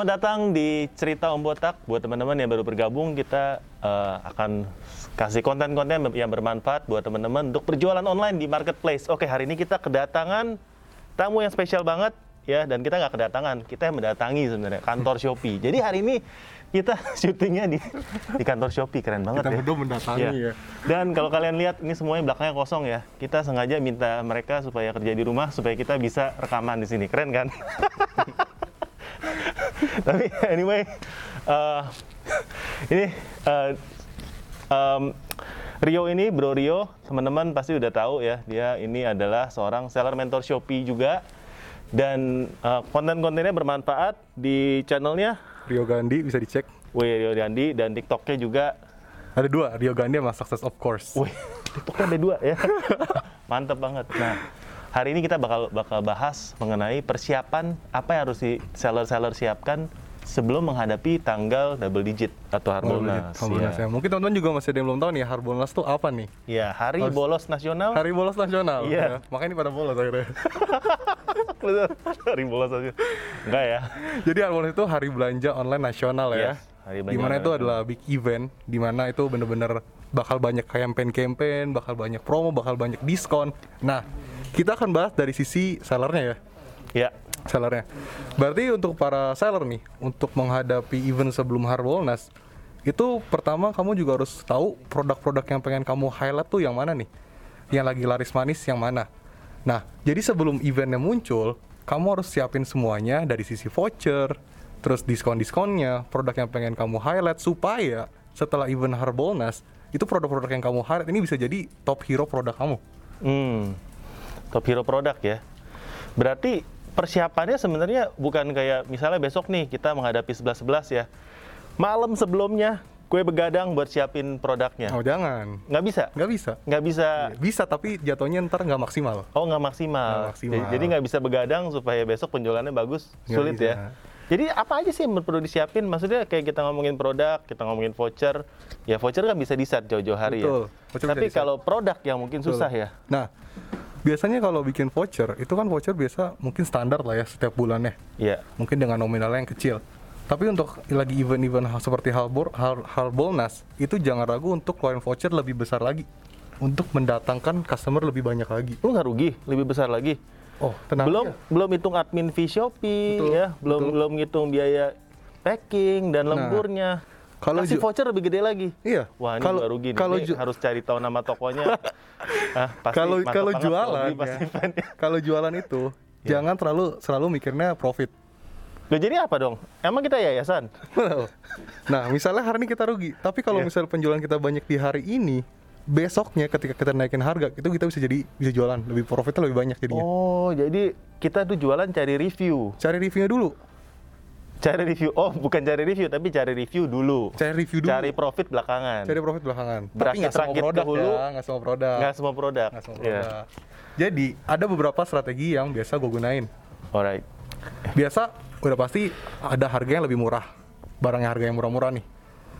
Selamat datang di Cerita Om Botak. Buat teman-teman yang baru bergabung, kita eh, akan kasih konten-konten yang bermanfaat buat teman-teman untuk berjualan online di marketplace. Oke, hari ini kita kedatangan tamu yang spesial banget ya, dan kita nggak kedatangan, kita yang mendatangi sebenarnya kantor Shopee. Jadi hari ini kita syutingnya di di kantor Shopee, keren banget Kita ya. berdua mendatangi Iya. ya. Dan kalau kalian lihat ini semuanya belakangnya kosong ya. Kita sengaja minta mereka supaya kerja di rumah supaya kita bisa rekaman di sini. Keren kan? Tapi anyway, eh, ini eh, em, Rio ini, Bro Rio, teman-teman pasti udah tahu ya, dia ini adalah seorang seller mentor Shopee juga dan eh, konten-kontennya bermanfaat di channelnya Rio Gandhi bisa dicek. Wih Rio Dandi dan TikToknya juga Ada dua, Rio Gandhi sama Success of Course. Wih, TikToknya ada dua ya. Mantep banget. Nah, hari ini kita bakal bakal bahas mengenai persiapan apa yang harus si seller-seller siapkan sebelum menghadapi tanggal double digit atau Harbolnas. Harbolnas ya. ya. Mungkin teman-teman juga masih ada yang belum tahu nih Harbolnas tuh apa nih? Ya, hari Harus- bolos nasional. Hari bolos nasional. Iya. ya. Makanya ini pada bolos akhirnya. Betul. hari bolos aja. Enggak ya. Jadi Harbolnas itu hari belanja online nasional ya. Yes, hari belanja Di mana itu adalah big event, di mana itu bener-bener bakal banyak campaign-campaign, bakal banyak promo, bakal banyak diskon. Nah, kita akan bahas dari sisi sellernya ya. Ya. sellernya. Berarti untuk para seller nih, untuk menghadapi event sebelum Harbolnas, itu pertama kamu juga harus tahu produk-produk yang pengen kamu highlight tuh yang mana nih, yang lagi laris manis yang mana. Nah, jadi sebelum eventnya muncul, kamu harus siapin semuanya dari sisi voucher, terus diskon-diskonnya, produk yang pengen kamu highlight supaya setelah event Harbolnas, itu produk-produk yang kamu highlight ini bisa jadi top hero produk kamu. Hmm. Top hero produk ya. Berarti persiapannya sebenarnya bukan kayak misalnya besok nih kita menghadapi 11-11 ya. Malam sebelumnya gue begadang buat siapin produknya. Oh jangan, Nggak bisa? nggak bisa. Nggak bisa. Bisa tapi jatuhnya ntar nggak maksimal. Oh nggak maksimal. Nggak maksimal. Jadi- Jadi nggak bisa begadang supaya besok penjualannya bagus. Nggak Sulit bisa. ya. Jadi apa aja sih yang perlu disiapin? Maksudnya kayak kita ngomongin produk, kita ngomongin voucher. Ya voucher kan bisa di set jauh-jauh hari Betul. ya. Voucher Tapi di-set. kalau produk yang mungkin Betul. susah ya. Nah, biasanya kalau bikin voucher, itu kan voucher biasa mungkin standar lah ya setiap bulannya. Iya. Mungkin dengan nominalnya yang kecil. Tapi untuk lagi event-event hal- seperti Halbor, Hal, Halbolnas, itu jangan ragu untuk keluarin voucher lebih besar lagi. Untuk mendatangkan customer lebih banyak lagi. Lu nggak rugi, lebih besar lagi. Oh, tenang belum aja. belum hitung admin fee Shopee Betul, ya, belum betul. belum hitung biaya packing dan Nah, lemburnya. Kalau Kasih voucher lebih gede lagi. Iya. Wah, ini kalau juga rugi nih. kalau ju- harus cari tahu nama tokonya. ah, pasti kalau kalau jualan ya, kalau jualan itu Iya. jangan terlalu selalu mikirnya profit. Loh, jadi apa dong? Emang kita yayasan? nah, misalnya hari ini kita rugi, tapi kalau Iya. misalnya penjualan kita banyak di hari ini, besoknya ketika kita naikin harga, itu kita bisa jadi bisa jualan lebih profitnya lebih banyak jadinya. Oh, jadi kita tuh jualan cari review. Cari reviewnya dulu, Cari review. Oh, bukan cari review, tapi cari review dulu. cari review dulu, Cari profit belakangan. cari profit belakangan. Tapi nggak semua produk ya, nggak semua produk, Nggak semua produk. nggak semua Iya. produk. Jadi ada beberapa strategi yang biasa gue gunain. Alright. Biasa udah pasti ada harga yang lebih murah, barang yang harga yang murah-murah nih,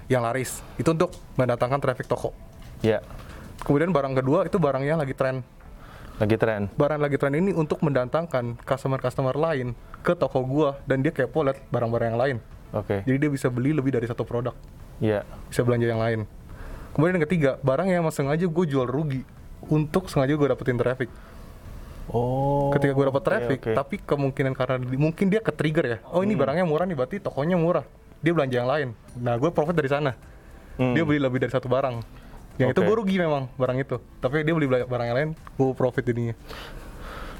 yang laris. Itu untuk mendatangkan traffic toko. Ya, Kemudian barang kedua itu barang yang lagi tren. Lagi tren. barang lagi tren ini untuk mendatangkan customer-customer lain ke toko gua dan dia kepo liat barang-barang yang lain. Oke. Jadi dia bisa beli lebih dari satu produk, Iya. bisa belanja yang lain. Kemudian yang ketiga, barang yang emang sengaja gue jual rugi untuk sengaja gue dapetin traffic. Oh. Ketika gue dapet traffic, oke. tapi kemungkinan karena di- mungkin dia ke trigger ya. Oh ini barangnya murah nih, berarti tokonya murah. Dia belanja yang lain. Nah gue profit dari sana. Hmm. Dia beli lebih dari satu barang. Yang itu Oke. gue rugi memang barang itu. Tapi dia beli barang yang lain, gue profit jadinya.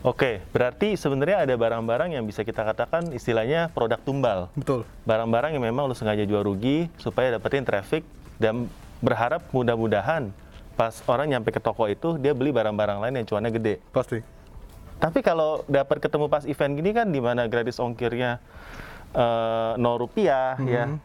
Oke, berarti sebenarnya ada barang-barang yang bisa kita katakan istilahnya produk tumbal. Betul. Barang-barang yang memang lu sengaja jual rugi supaya dapetin traffic dan berharap mudah-mudahan pas orang nyampe ke toko itu dia beli barang-barang lain yang cuannya gede. Pasti. Tapi kalau dapat ketemu pas event gini kan di mana gratis ongkirnya eh, nol rupiah ya.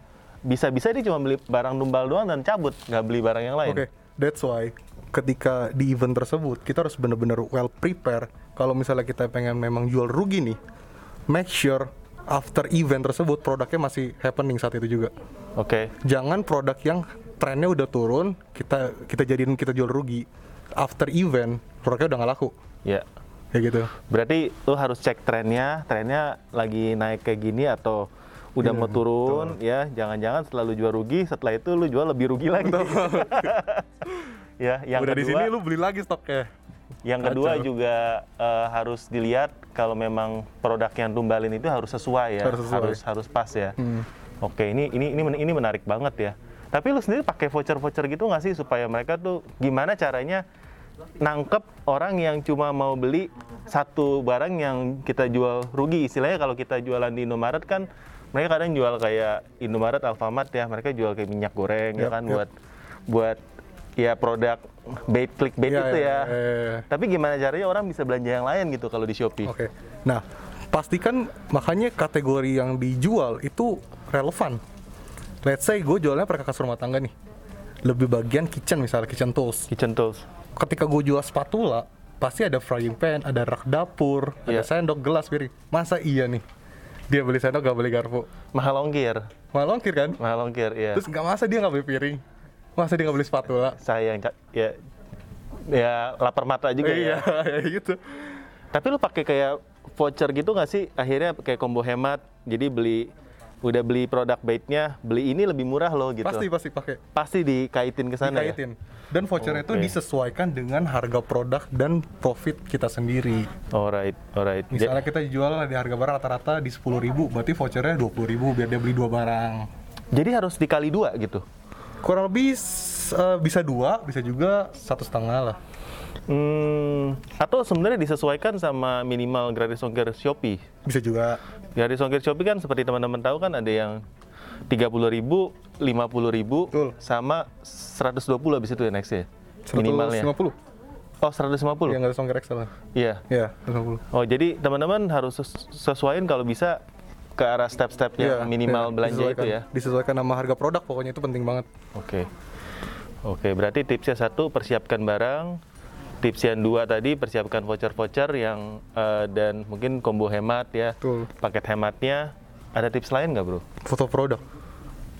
Bisa-bisa dia cuma beli barang tumbal doang dan cabut, nggak beli barang yang lain. Oke, that's why ketika di event tersebut kita harus benar-benar well prepare. Kalau misalnya kita pengen memang jual rugi nih, make sure after event tersebut produknya masih happening saat itu juga. Oke. Jangan produk yang trennya udah turun, kita kita jadiin kita jual rugi. After event produknya udah nggak laku, Ya. kayak gitu. Berarti lu harus cek trennya, trennya lagi naik kayak gini atau udah Iya, mau turun ya jangan-jangan setelah lu jual rugi setelah itu lu jual lebih rugi lagi ya yang Udah di kedua sini lu beli lagi stoknya. yang kedua Kacau. juga eh, harus dilihat kalau memang produk yang tumbalin itu harus sesuai ya Harus sesuai. harus harus pas ya Hmm. oke ini ini ini ini menarik banget ya tapi lu sendiri pakai voucher voucher gitu nggak sih supaya mereka tuh gimana caranya nangkep orang yang cuma mau beli satu barang yang kita jual rugi istilahnya kalau kita jualan di Indomaret kan mereka kadang jual kayak Indomaret Alfamart ya mereka jual kayak minyak goreng ya Yap, kan yap. buat buat ya produk bait click bait Iya, itu iya, ya iya, iya. tapi gimana caranya orang bisa belanja yang lain gitu kalau di Shopee Oke. Nah, pastikan makanya kategori yang dijual itu relevan. Let's say gue jualnya perkakas rumah tangga nih. Lebih bagian kitchen misalnya kitchen tools. kitchen tools Ketika gue jual spatula, pasti ada frying pan, ada rak dapur, ada Iya. sendok, gelas, piring. Masa iya nih? Dia beli sendok gak beli garpu. mahal ongkir Malah ongkir kan? mahal ongkir ya Terus nggak masa dia nggak beli piring? Masa dia nggak beli spatula? sayang ya ya lapar mata juga iya, ya ya gitu. tapi lu pakai kayak voucher gitu nggak sih akhirnya kayak combo hemat jadi beli udah beli produk baitnya beli ini lebih murah loh gitu Pasti pasti pakai. pasti dikaitin ke sana ya Dikaitin. Dan vouchernya itu Oke. disesuaikan dengan harga produk dan profit kita sendiri. alright alright Misalnya kita jual di harga barang rata-rata di 10.000, berarti vouchernya 20.000 biar dia beli dua barang. jadi harus dikali dua gitu Kurang lebih eh, bisa dua, bisa juga satu setengah lah. Hmm, atau sebenarnya disesuaikan sama minimal gratis ongkir Shopee. Bisa juga. Gratis ongkir Shopee kan seperti teman-teman tahu kan ada yang 30.000, 50.000 Betul. sama 120 habis itu ya next ya. Minimalnya. 150. Oh, 150. Yang ada songkir Excel. Iya. Ya, 150. Oh, jadi teman-teman harus ses- sesuaiin kalau bisa ke arah step-step yang Iya, minimal iya, belanja itu ya. Disesuaikan sama harga produk pokoknya itu penting banget. Oke. Oke, berarti tipsnya satu persiapkan barang. Tips yang dua tadi persiapkan voucher-voucher yang eh, dan mungkin combo hemat ya. Betul. Paket hematnya. Ada tips lain nggak bro? Foto produk.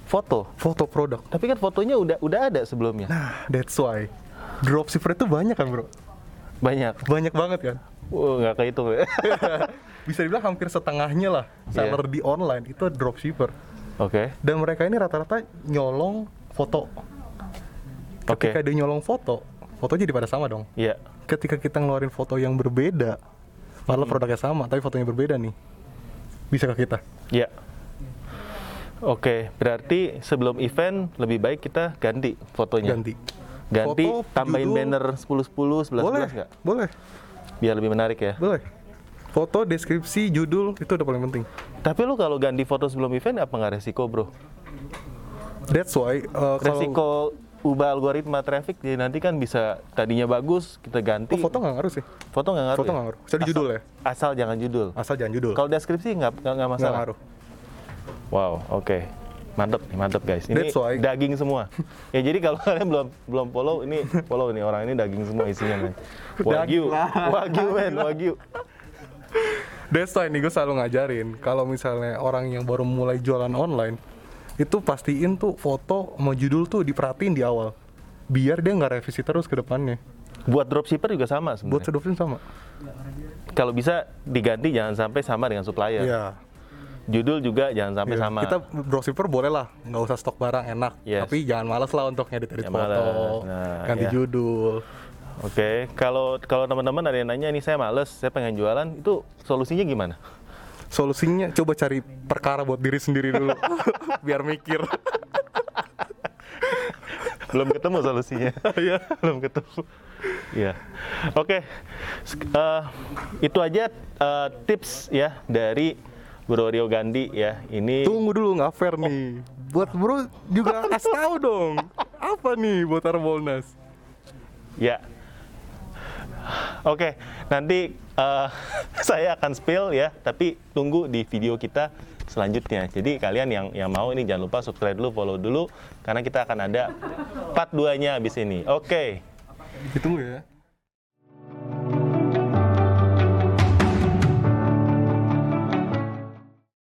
Foto. Foto produk. Tapi kan fotonya udah udah ada sebelumnya. Nah, that's why. Dropshipper itu banyak kan bro? Banyak. Banyak banget kan? Wah, nggak kehitung ya. Bisa dibilang hampir setengahnya lah seller di online itu dropshipper. Oke. Dan mereka ini rata-rata nyolong foto. Oke. Ketika dia nyolong foto, foto jadi pada sama dong. Iya. Ketika kita ngeluarin foto yang berbeda, padahal produknya sama, tapi fotonya berbeda nih, bisa ke kita. Iya. Oke, berarti sebelum event lebih baik kita ganti fotonya. Ganti. Ganti, Foto, tambahin judul. banner 10 10 11 boleh, 11 nggak? boleh, Biar lebih menarik ya. boleh. Foto, deskripsi, judul itu udah paling penting. Tapi lu kalau ganti foto sebelum event apa nggak resiko, Bro? That's why uh, kalau Resiko ubah algoritma traffic jadi nanti kan bisa tadinya bagus kita ganti. oh, foto nggak ngaruh sih. Foto nggak ngaruh. Foto ya? nggak ngaruh. Jadi judul ya. Asal jangan judul. Asal jangan judul. Kalau deskripsi nggak nggak nggak Nggak masalah. ngaruh. Wow, oke. Mantep nih, mantep guys. Ini That's why. daging semua. ya jadi kalau kalian belum belum follow ini follow ini orang ini daging semua isinya men. Wagyu, wagyu men, wagyu. That's why nih gue selalu ngajarin kalau misalnya orang yang baru mulai jualan online itu pastiin tuh foto sama judul tuh diperhatiin di awal biar dia nggak revisi terus ke depannya. Buat dropshipper juga sama Buat sebenarnya. sedupin sama. Kalau bisa diganti jangan sampai sama dengan supplier. Iya. Judul juga jangan sampai Iya. sama. Kita dropshipper boleh lah, nggak usah stok barang enak. Yes. Tapi jangan males lah untuk ngedit-edit Ya, foto, males. Nah, ganti iya. judul. Oke, kalau kalau teman-teman ada yang nanya ini saya males, saya pengen jualan, itu solusinya gimana? Solusinya coba cari perkara buat diri sendiri dulu, biar mikir. belum ketemu solusinya. Iya, belum ketemu. Iya. Oke. Sek- eh, itu aja eh, tips ya dari Bro Rio Gandhi ya. Ini Tunggu dulu nggak fair nih. Buat bro juga kasih tahu dong. Apa nih buat Arbolnas? ya. Oke, nanti eh, saya akan spill ya, tapi tunggu di video kita selanjutnya. Jadi kalian yang yang mau ini jangan lupa subscribe dulu, follow dulu karena kita akan ada part 2-nya habis ini. Oke. Ditunggu ya.